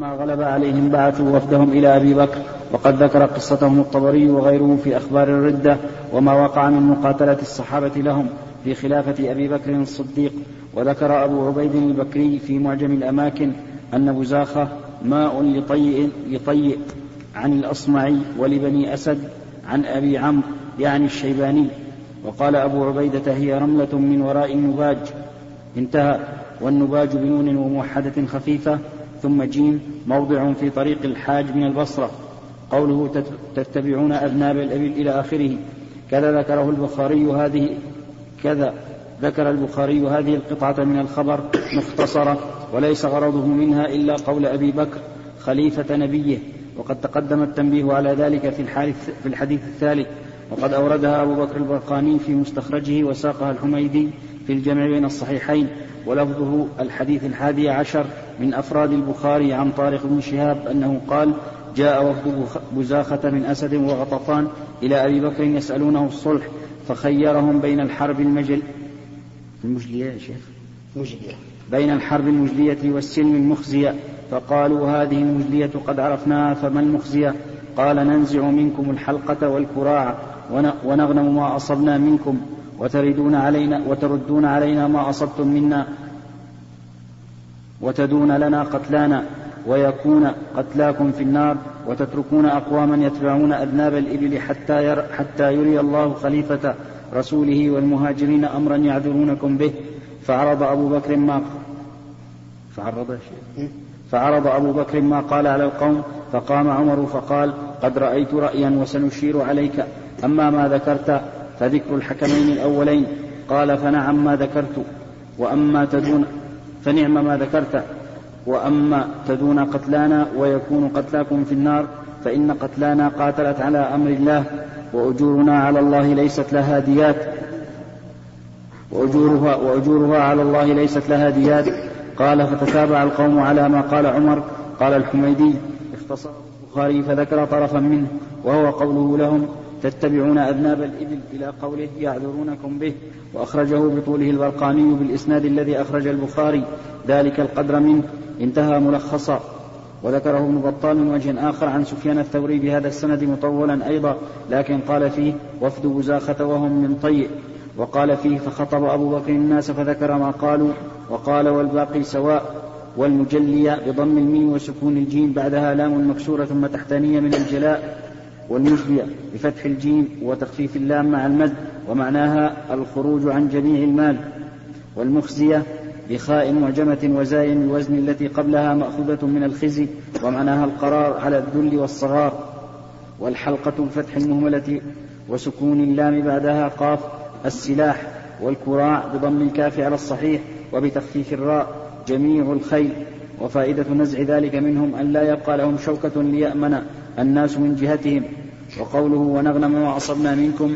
فلما غلب عليهم بعثوا وفدهم إلى أبي بكر. وقد ذكر قصتهم الطبري وغيره في أخبار الردة وما وقع من مقاتلة الصحابة لهم في خلافة أبي بكر الصديق. وذكر أبو عبيد البكري في معجم الأماكن أن بزاخة ماء لطيء, لطيء عن الأصمعي ولبني أسد عن أبي عمرو يعني الشيباني. وقال أبو عبيدة هي رملة من وراء النباج. انتهى. والنباج بنون وموحدة خفيفة ثم جيم موضع في طريق الحاج من البصرة. قوله تتبعون أذناب الأبل إلى آخره. كذا ذكره البخاري هذه كذا ذكر البخاري هذه القطعة من الخبر مختصرة وليس غرضه منها إلا قول أبي بكر خليفة نبيه. وقد تقدم التنبيه على ذلك في, في الحديث الثالث. وقد أوردها أبو بكر البرقاني في مستخرجه وساقها الحميدي في الجمع بين الصحيحين. ولفظه الحديث الحادي عشر من أفراد البخاري عن طارق بن شهاب أنه قال جاء وفد بزاخة من أسد وغطفان إلى أبي بكر يسألونه الصلح فخيرهم بين الحرب المجل المجلية يا شيخ؟ مجلية. بين الحرب المجلية والسلم المخزية فقالوا هذه المجلية قد عرفناها فما المخزية؟ قال ننزع منكم الحلقة والكراع ونغنم ما أصبنا منكم. وتردون علينا وتردون علينا ما أصبتم منا وتدون لنا قتلانا ويكون قتلاكم في النار وتتركون أقواما يتبعون أذناب الإبل حتى, ير حتى يري الله خليفة رسوله والمهاجرين أمرا يعذرونكم به. فعرض أبو بكر ما فعرض فعرض أبو بكر ما قال على القوم فقام عمر فقال قد رأيت رأيا وسنشير عليك أما ما ذكرت فذكر الحكمين الأولين. قال فنعم ما ذكرت وأما تدون فنعم ما ذكرت وأما تدون قتلانا ويكون قتلاكم في النار فإن قتلانا قاتلت على أمر الله وأجورنا على الله ليست لها ديات. وأجورها, وأجورها على الله ليست لها ديات. قال فتتابع القوم على ما قال عمر. قال الحميدي اختصر البخاري فذكر طرفا منه وهو قوله لهم تتبعون أذناب الإبل إلى قوله يعذرونكم به وأخرجه بطوله البرقاني بالإسناد الذي أخرج البخاري. ذلك القدر منه. انتهى ملخصا. وذكره ابن بطال من وجه آخر عن سفيان الثوري بهذا السند مطولا أيضا لكن قال فيه وفد بزاخة وهم من طيء. وقال فيه فخطب أبو بكر الناس فذكر ما قالوا وقال والباقي سواء. والمجلية بضم الميم وسكون الجيم بعدها لام مكسورة ثم تحتانية من الجلاء. والمجلية بفتح الجيم وتخفيف اللام مع المد ومعناها الخروج عن جميع المال والمخزية بخاء معجمة وزاي بوزن التي قبلها مأخوذة من الخزي ومعناها القرار على الذل والصغار والحلقة بفتح المهملة وسكون اللام بعدها قاف السلاح والكراع بضم الكاف على الصحيح وبتخفيف الراء جميع الخيل وفائدة نزع ذلك منهم أن لا يبقى لهم شوكة ليأمن الناس من جهتهم وقوله ونغنم ما أصبنا منكم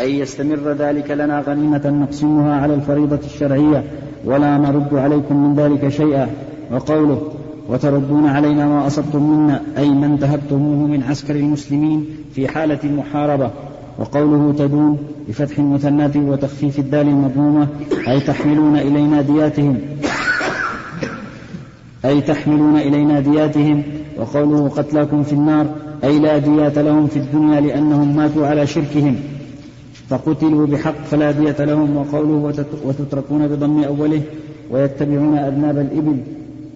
أي يستمر ذلك لنا غنيمة نقسمها على الفريضة الشرعية ولا نرد عليكم من ذلك شيئا. وقوله وتردون علينا ما أصبتم منا أي ما انتهبتموه من عسكر المسلمين في حالة المحاربة وقوله تدون بفتح المثنات وتخفيف الدال المضمومة أي تحملون إلينا دياتهم. أي تحملون إلينا دياتهم وقوله قتلاكم في النار أي لا ديات لهم في الدنيا لأنهم ماتوا على شركهم. فقتلوا بحق فلا دية لهم وقوله وتتركون بضم أوله ويتبعون أذناب الإبل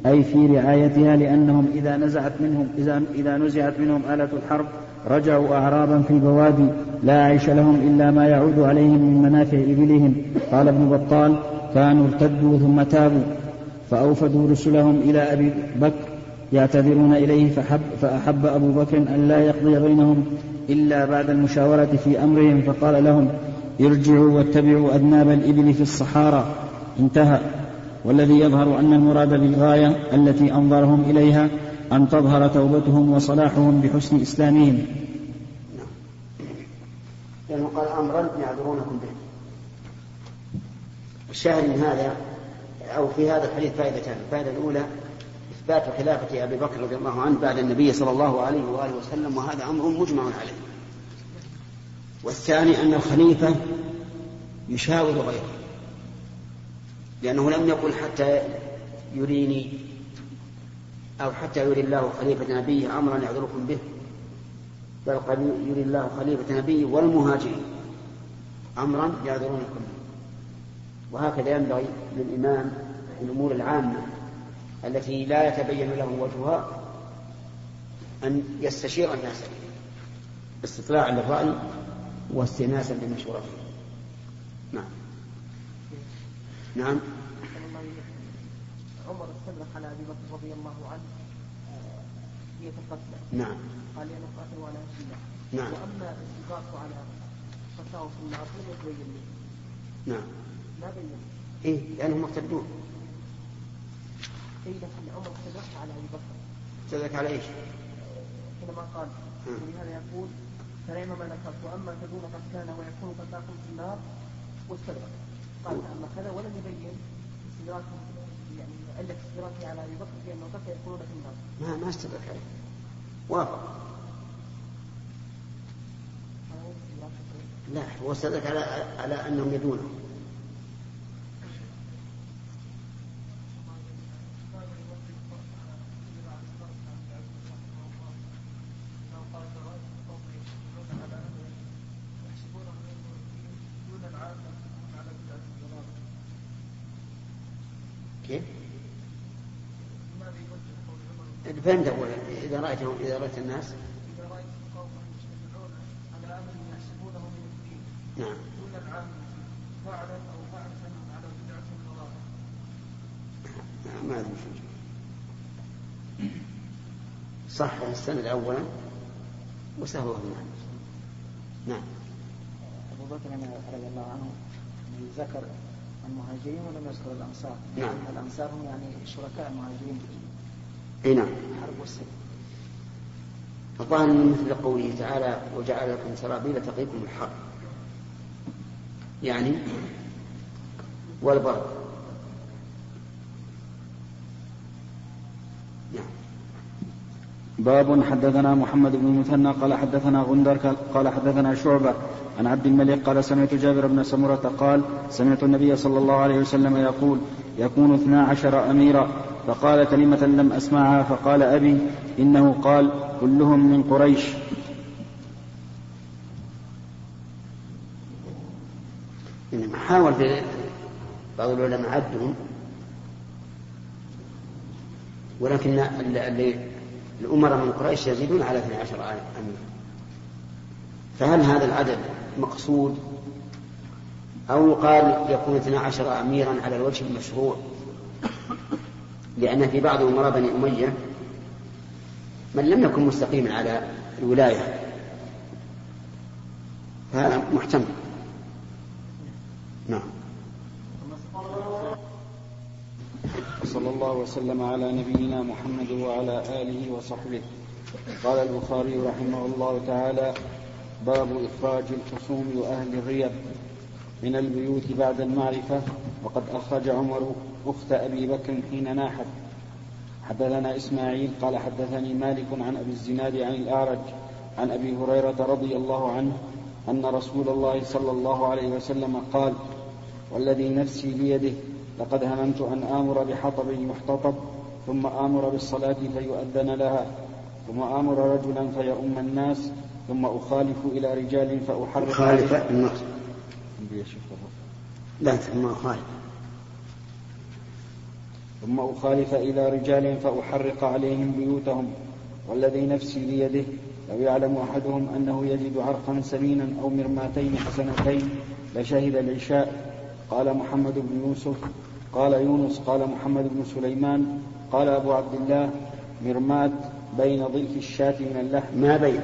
أي في رعايتها لأنهم إذا نزعت منهم إذا, إذا نزعت منهم آلة الحرب رجعوا أعرابا في البوادي لا عيش لهم إلا ما يعود عليهم من منافع إبلهم. قال ابن بطال كانوا ارتدوا ثم تابوا. فأوفدوا رسلهم إلى أبي بكر يعتذرون إليه فحب فأحب أبو بكر أن لا يقضي بينهم إلا بعد المشاورة في أمرهم فقال لهم ارجعوا واتبعوا أذناب الإبل في الصحارى. انتهى. والذي يظهر أن المراد بالغاية التي أنظرهم إليها أن تظهر توبتهم وصلاحهم بحسن إسلامهم. لأنه قال أمرا يعذرونكم به. الشاهد من هذا أو في هذا الحديث فائدتان. الفائدة الأولى إثبات خلافة أبي بكر رضي الله عنه بعد النبي صلى الله عليه وآله وسلم وهذا أمر مجمع عليه. والثاني أن الخليفة يشاور غيره لأنه لم يقل حتى يريني أو حتى يري الله خليفة نبيه أمرا يعذركم به بل قد يري الله خليفة نبيه والمهاجرين أمرا يعذرونكم به. وهكذا ينبغي للإمام الأمور العامة التي لا يتبين له وجهها أن يستشير الناس استطلاعا للرأي واستئناسا بمشورته نعم. نعم. عمر استدرك على أبي بكر رضي الله عنه هي القتلى نعم. قال لأنه قاتل وأنا أسلم نعم. وأما الاستدراك على فتاوى لم يتبين لي. نعم. ما بين إيه لأنهم مرتدون اي لكن عمر استدرك على أبي بكر. تدرك على إيش؟ حينما قال. ولهذا يقول فنعم ما ذكرت واما تدون قد كان ويكون فتاكم في النار واستدرك. قال أما كذا ولم يبين استدراكه يعني علة استدراكه على أبي بكر في انه قد يكونون في النار. ما ما استدرك عليه. وافق. استدراك لا هو استدرك على على أنهم يدونه كيف؟ فهمت أولا إذا رأيتهم إذا رأيت الناس؟ إذا رأيت قوما يجتمعون على أمر يحسبونه من الدين نعم العام فعلا أو على بدعة ضلالة ما أدري صح السند أولا وسهوه نعم نعم. أبو بكر رضي الله عنه ذكر المهاجرين ولم يذكر الأنصار. نعم. لأن الأنصار هم يعني شركاء المهاجرين. إي نعم. الحرب والسلم الظاهر من مثل قوله تعالى وجعل لكم سرابيل تقيكم الحر. يعني والبرد. نعم. باب حدثنا محمد بن المثنى قال حدثنا غندر قال حدثنا شعبة عن عبد الملك قال سمعت جابر بن سمرة قال سمعت النبي صلى الله عليه وسلم يقول يكون اثنا عشر أميرا فقال كلمة لم أسمعها فقال أبي إنه قال كلهم من قريش. إنما حاول في بعض العلماء عدهم ولكن ال- ال- الأمراء من قريش يزيدون على 12 أمير فهل هذا العدد مقصود أو يقال يكون 12 أميرا على الوجه المشروع لأن في بعض أمراء بني أمية من لم يكن مستقيما على الولاية فهذا محتمل نعم. صلى الله وسلم على نبينا محمد وعلى آله وصحبه. قال البخاري رحمه الله تعالى باب إخراج الخصوم وأهل الريب من البيوت بعد المعرفة. وقد أخرج عمر أخت أبي بكر حين ناحت. حدثنا إسماعيل قال حدثني مالك عن أبي الزناد عن الأعرج عن أبي هريرة رضي الله عنه أن رسول الله صلى الله عليه وسلم قال والذي نفسي بيده لقد هممت أن آمر بحطب يحتطب ثم آمر بالصلاة فيؤذن لها ثم آمر رجلا فيؤم الناس ثم أخالف إلى رجال فأحرق النص. عليهم- لا ثم خالف ثم أخالف إلى رجال فأحرق عليهم بيوتهم والذي نفسي بيده لو يعلم أحدهم أنه يجد عرقا سمينا أو مرماتين حسنتين لشهد العشاء. قال محمد بن يوسف قال يونس قال محمد بن سليمان قال أبو عبد الله مرمات بين ضلف الشاة من اللحم. ما بين؟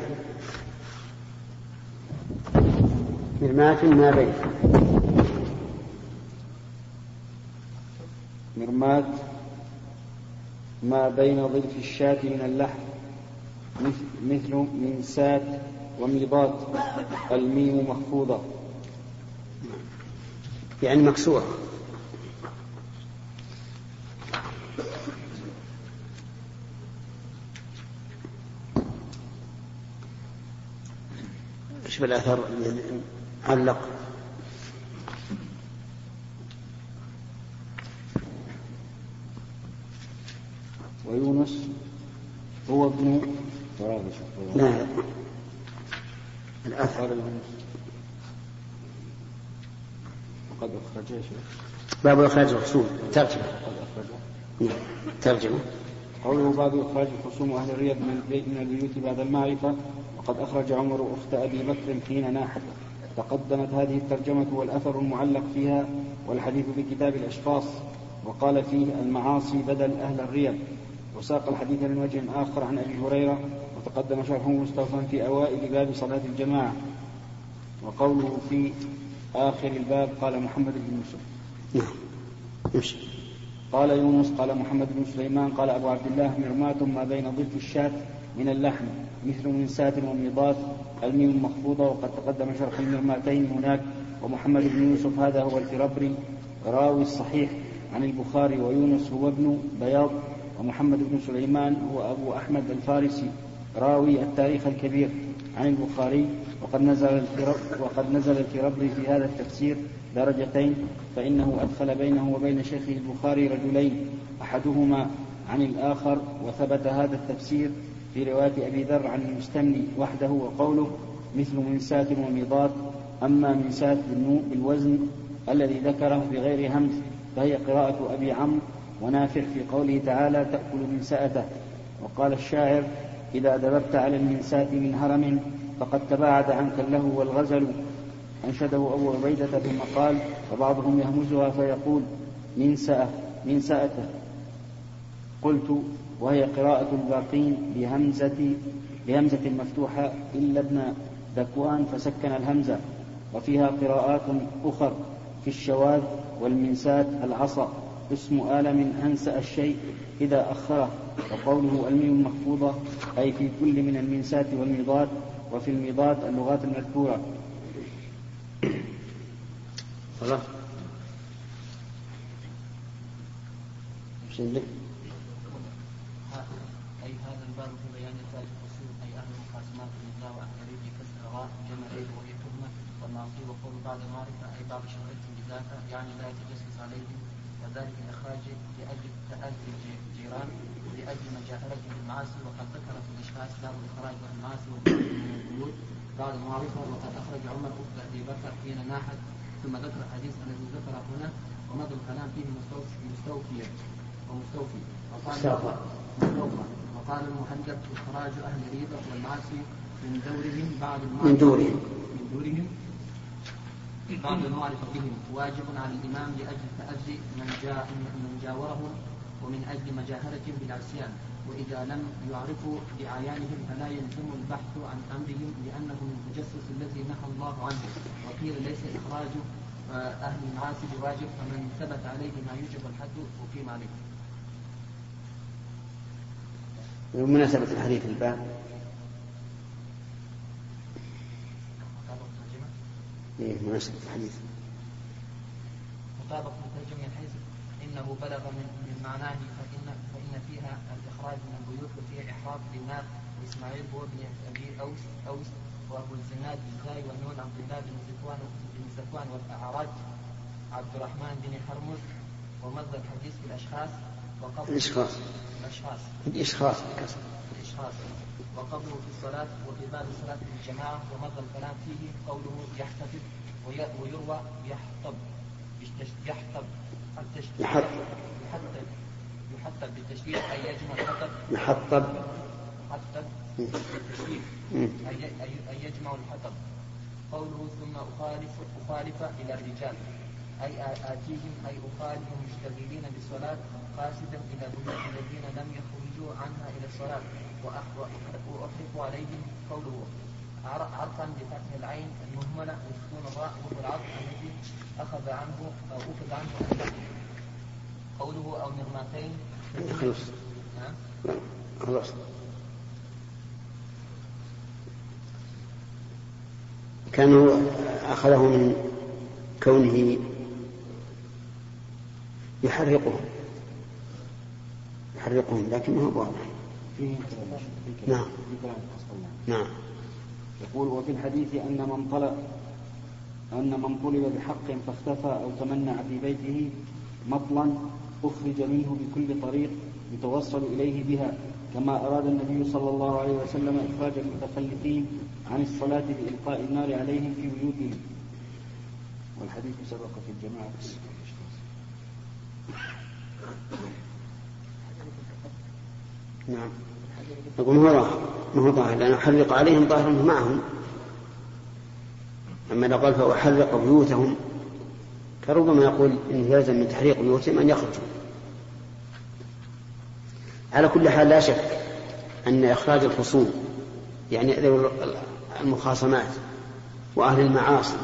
مرماة ما بين مرمات ما بين ضلف الشاة من اللحم مثل- مثل منسات وميضات الميم مخفوضة. يعني مكسورة. إيش بالاثر الذي علق ويونس هو ابن لا الأثر. وقد أخرج يا شيخ. باب إخراج الخصوم. ترجمة. نعم. ترجمة. قوله باب إخراج الخصوم أهل الرياض من البيت من البيوت بعد المعرفة وقد أخرج عمر أخت أبي بكر حين ناحت. تقدمت هذه الترجمة والأثر المعلق فيها والحديث في كتاب الأشخاص وقال فيه المعاصي بدل أهل الرياض وساق الحديث من وجه آخر عن أبي هريرة وتقدم شرحه مستوفا في أوائل باب صلاة الجماعة. وقوله في آخر الباب قال محمد بن يوسف. نعم. يمشي قال يونس قال محمد بن سليمان قال أبو عبد الله مرماة ما بين ضلف الشاة من اللحم مثل منساة وميضات الميم مخفوضة وقد تقدم شرح المرماتين هناك. ومحمد بن يوسف هذا هو الفربري راوي الصحيح عن البخاري ويونس هو ابن بياض. ومحمد بن سليمان هو أبو أحمد الفارسي. راوي التاريخ الكبير عن البخاري. وقد نزل وقد نزل الفربري في هذا التفسير درجتين. فإنه أدخل بينه وبين شيخه البخاري رجلين أحدهما عن الآخر. وثبت هذا التفسير في رواية أبي ذر عن المستملي وحده وقوله مثل منساة وميضات أما منساة بالوزن الذي ذكره بغير همز فهي قراءة أبي عمرو ونافع في قوله تعالى تأكل منسأته وقال الشاعر إذا دببت على المنساة من هرم فقد تباعد عنك اللهو والغزل أنشده أبو عبيدة ثم قال وبعضهم يهمزها فيقول من سأة من سأته قلت وهي قراءة الباقين بهمزة بهمزة مفتوحة إلا ابن ذكوان فسكن الهمزة وفيها قراءات أخر في الشواذ والمنسات العصا اسم آل من أنسأ الشيء إذا أخره وقوله ألميم مخفوضة أي في كل من المنسات والمضاد وفي المضاد اللغات المذكورة. خلاص أي هذا الباب في بيان نتائج الأصول أي أهل المقاسمات النزاع وأهل الريب كسر وهي تهمة والمعصي وقول بعض المعرفة أي بعض شهرتهم بذاك يعني لا يتجسس عليهم وذلك الإخراج لأجل تأذي الجيران ولأجل مجاهرتهم بالمعاصي وقد ذكر في الإشخاص باب الإخراج عن المعاصي من البيوت بعد المعرفة وقد أخرج عمر أخت أبي بكر حين ناحت ثم ذكر الحديث الذي ذكر هنا ومضى الكلام فيه مستوفيا ومستوفي وقال وقال المحجب إخراج أهل الريبة والمعاصي من دورهم بعد من دورهم. من دورهم. بعد المعرفة بهم. واجب على الإمام لأجل تأذي من جاء من جاورهم ومن أجل مجاهرتهم بالعصيان وإذا لم يعرفوا بأعيانهم فلا يلزم البحث عن أمرهم لأنه من التجسس الذي نهى الله عنه. وقيل ليس إخراج آه، أهل المعاصي بواجب فمن ثبت عليه ما يوجب الحد أقيم عليه. بمناسبة الحديث الباب إيه مناسبة الحديث. مطابق مترجم من حيث إنه بلغ من, من معناه فإن فإن فيها الإخراج من البيوت وفيها إحراق للناس وإسماعيل هو ابن أبي أوس أوس وأبو الزناد بالزاي والنون عبد الله بن زكوان بن زكوان والاعراج عبد الرحمن بن حرمز ومصدر الحديث بالأشخاص وقبل الإشخاص. الأشخاص. الإشخاص الإشخاص. وقبله في الصلاة وفي باب الصلاة بالجماعة ومضى الكلام فيه قوله يحتفظ ويروى يحطب يحطب يحطب يحطب يحطب بالتشديد أي يجمع الحطب يحطب يحطب بالتشديد أي يجمع الحطب قوله ثم أخالف أخالف إلى الرجال أي آتيهم أي أخالف مشتغلين بالصلاة قاصدا إلى بيوت الذين لم يخرجوا عنها إلى الصلاة. وأحرق عليهم قوله. عرقا بفتح العين المهملة وسكون الراء وهو العرق الذي أخذ عنه أو أخذ عنه النحو قوله أو مرمتين خلاص خلاص كانوا أخذه من كونه يحرقهم يحرقهم لكن ما هو واضح نعم. نعم. يقول وفي الحديث أن من طلب أن من طلب بحق فاختفى أو تمنع في بيته مطلا أخرج منه بكل طريق يتوصل إليه بها. كما أراد النبي صلى الله عليه وسلم إخراج المتخلفين عن الصلاة بإلقاء النار عليهم في بيوتهم. والحديث سبق في الجماعة. نعم. يقول ما هو ظاهر ما هو ظاهر لأن أحرق عليهم ظاهر معهم. أما لو قال فأحرق بيوتهم فربما يقول إنه يلزم من تحريق بيوتهم أن يخرجوا. على كل حال لا شك أن إخراج الخصوم يعني المخاصمات وأهل المعاصي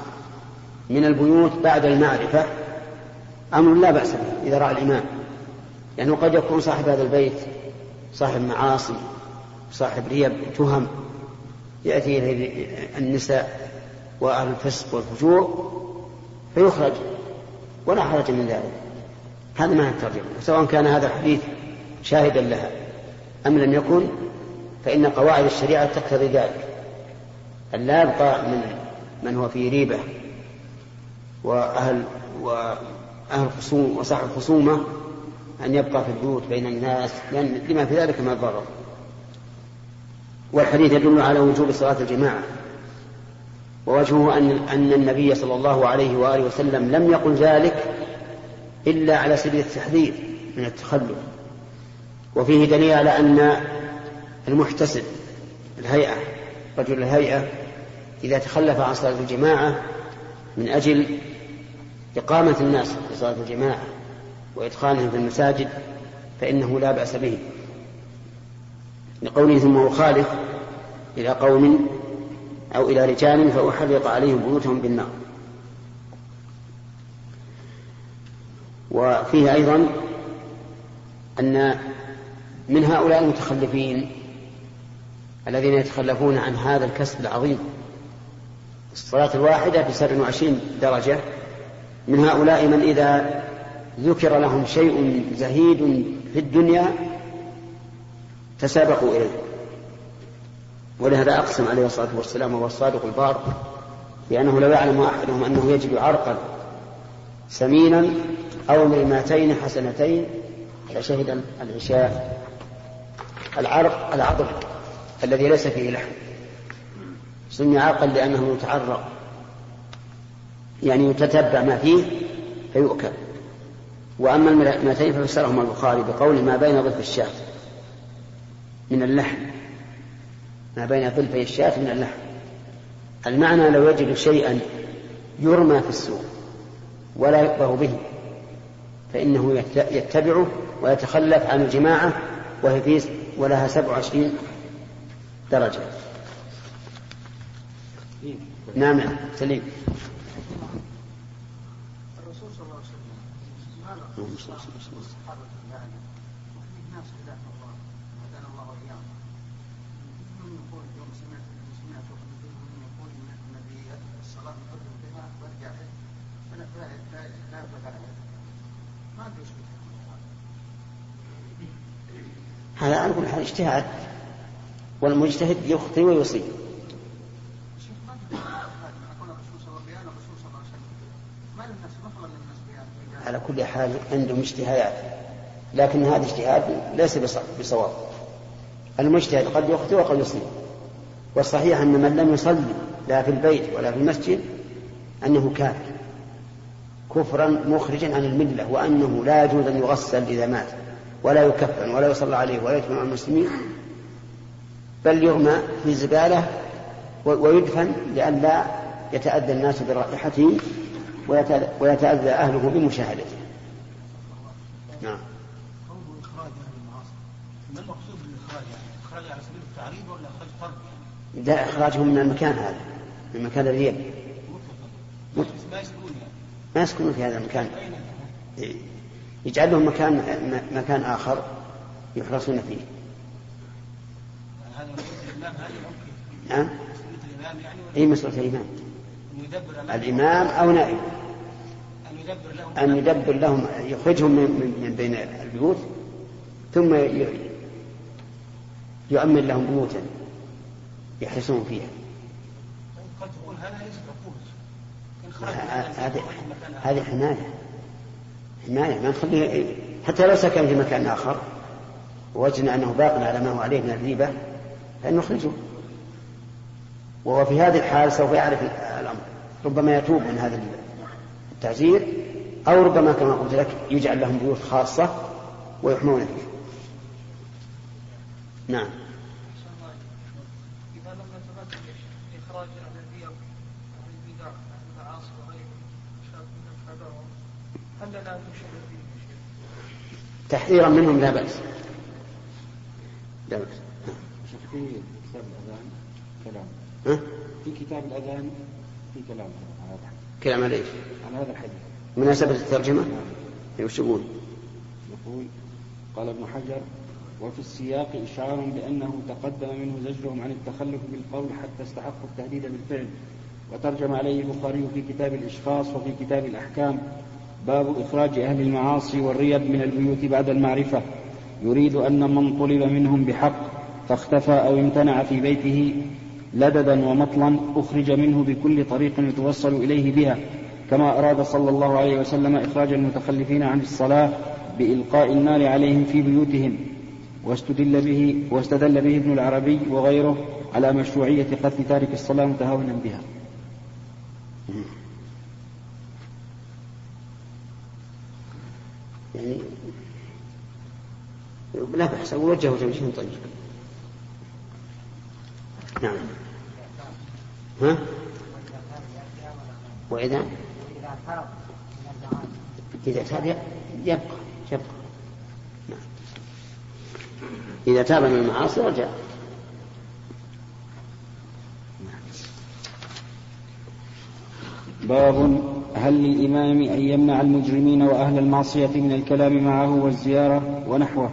من البيوت بعد المعرفة أمر لا بأس به إذا رأى الإمام. لأنه يعني قد يكون صاحب هذا البيت صاحب معاصي صاحب ريب تهم. يأتي إليه النساء وأهل الفسق والفجور فيخرج ولا حرج من ذلك. هذا ما الترجمة سواء كان هذا الحديث شاهدا لها أم لم يكن فإن قواعد الشريعة تقتضي ذلك. أن لا يبقى من من هو في ريبة وأهل وأهل خصوم وصاحب خصومة أن يبقى في البيوت بين الناس لأن لما في ذلك من الضرر والحديث يدل على وجوب صلاة الجماعة. ووجهه أن أن النبي صلى الله عليه وآله وسلم لم يقل ذلك إلا على سبيل التحذير من التخلف. وفيه دليل على أن المحتسب الهيئة رجل الهيئة إذا تخلف عن صلاة الجماعة من أجل إقامة الناس في صلاة الجماعة وإدخالهم في المساجد فإنه لا بأس به. لقوله ثم أخالف إلى قوم أو إلى رجال فأحرق عليهم بيوتهم بالنار. وفيه أيضا أن من هؤلاء المتخلفين الذين يتخلفون عن هذا الكسب العظيم الصلاة الواحدة بسبع وعشرين درجة من هؤلاء من إذا ذكر لهم شيء زهيد في الدنيا تسابقوا إليه. ولهذا أقسم عليه الصلاة والسلام وهو الصادق البار بأنه لو يعلم أحدهم أنه يجد عرقا سمينا أو مئتين حسنتين. لشهد العشاء العرق العظم الذي ليس فيه لحم. سمي عرقا لأنه يتعرق يعني يتتبع ما فيه فيؤكل. وأما المئتين ففسرهما البخاري بقول ما بين ضلف الشاة من اللحم. ما بين ضلفي الشاة من اللحم. المعنى لو يجد شيئا يرمى في السوق ولا يقبه به فإنه يتبعه ويتخلف عن الجماعة وهي في ولها سبع وعشرين درجة. نعم سليم الرسول صلى الله عليه وسلم هذا على كل حال اجتهاد والمجتهد يخطي ويصيب. على كل حال عندهم اجتهادات لكن هذا اجتهاد ليس بصواب. المجتهد قد يخطئ وقد يصيب والصحيح أن من لم يصلي لا في البيت ولا في المسجد أنه كافر كفرا مخرجا عن الملة وأنه لا يجوز أن يغسل إذا مات ولا يكفن ولا يصلى عليه ولا عن المسلمين بل يرمى في زبالة ويدفن لئلا يتأذى الناس برائحته ويتأذى أهله بمشاهدته. نعم. ما المقصود بالإخراج؟ يعني إخراج على سبيل التعريض ولا إخراج؟ لا من المكان هذا من مكان الريب. ما يسكنون يعني. ما يسكنون في هذا المكان. يجعل لهم مكان مكان آخر يحرسون فيه. نعم. أي مسؤولية الإمام. الإمام أو نائب؟ أن يدبر لهم. يخرجهم من بين البيوت ثم يؤمن لهم بيوتا يحرسون فيها. هذه هذه حماية. حماية. ما نخليه حتى لو سكن في مكان آخر ووجدنا أنه باق على ما هو عليه من الريبة فإن نخرجه وهو في هذه الحال سوف يعرف الأمر. ربما يتوب من هذا التعزير أو ربما كما قلت لك يجعل لهم بيوت خاصة ويحمون فيه نعم؟ تحذيرا منهم لا بأس. لا بأس. شوف في كتاب الأذان كلام؟ في كتاب الأذان في كلام على هذا كلام على إيش؟ على هذا الحديث مناسبة الترجمة؟ وش يقول؟ يقول قال ابن حجر وفي السياق إشعار بأنه تقدم منه زجرهم عن التخلف بالقول حتى استحقوا التهديد بالفعل وترجم عليه البخاري في كتاب الإشخاص وفي كتاب الأحكام باب إخراج أهل المعاصي والريب من البيوت بعد المعرفة يريد أن من طلب منهم بحق فاختفى أو امتنع في بيته لددا ومطلا أخرج منه بكل طريق يتوصل إليه بها كما أراد صلى الله عليه وسلم إخراج المتخلفين عن الصلاة بإلقاء النار عليهم في بيوتهم. واستدل به واستدل به ابن العربي وغيره على مشروعية قتل تارك الصلاة متهاونا بها. يعني لا بأس وجهه توجيه طيب. نعم. ها؟ وإذا؟ إذا تاب يبقى يبقى. نعم. إذا تاب من المعاصي رجع. باب هل للإمام أن يمنع المجرمين وأهل المعصية من الكلام معه والزيارة ونحوه.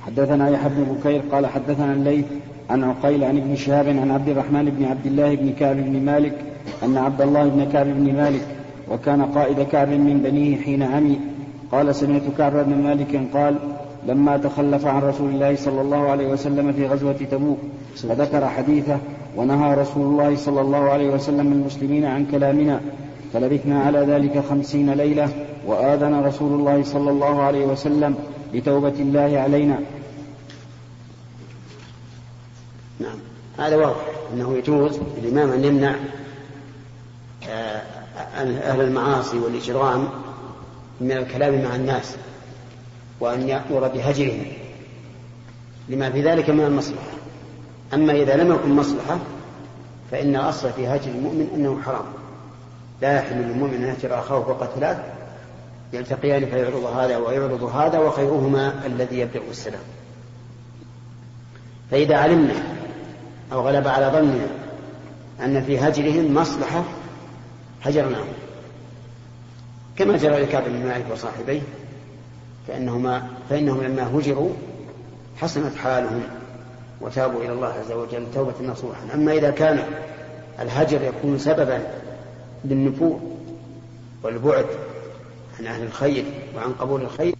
حدثنا يحيى بن بكير قال حدثنا الليث عن عقيل عن ابن شهاب عن عبد الرحمن بن عبد الله بن كعب بن مالك أن عبد الله بن كعب بن مالك وكان قائد كعب من بنيه حين عمي. قال سمعت كعب بن مالك قال لما تخلف عن رسول الله صلى الله عليه وسلم في غزوة تبوك فذكر حديثه ونهى رسول الله صلى الله عليه وسلم المسلمين عن كلامنا فلبثنا على ذلك خمسين ليلة وآذن رسول الله صلى الله عليه وسلم بتوبة الله علينا نعم هذا واضح أنه يجوز للإمام أن يمنع آه، أهل المعاصي والإجرام من الكلام مع الناس وأن يأمر بهجرهم لما في ذلك من المصلحة. أما إذا لم يكن مصلحة فإن الأصل في هجر المؤمن أنه حرام. لا يحل للمؤمن أن يهجر أخاه فوق ثلاث يلتقيان فيعرض هذا ويعرض هذا وخيرهما الذي يبدأ السلام. فإذا علمنا أو غلب على ظننا أن في هجرهم مصلحة هجرناهم كما جرى لكعب بن مالك وصاحبيه فإنهما فإنهم لما هجروا حسنت حالهم وتابوا إلى الله عز وجل توبة نصوحا. أما إذا كان الهجر يكون سببا للنفور والبعد عن أهل الخير وعن قبول الخير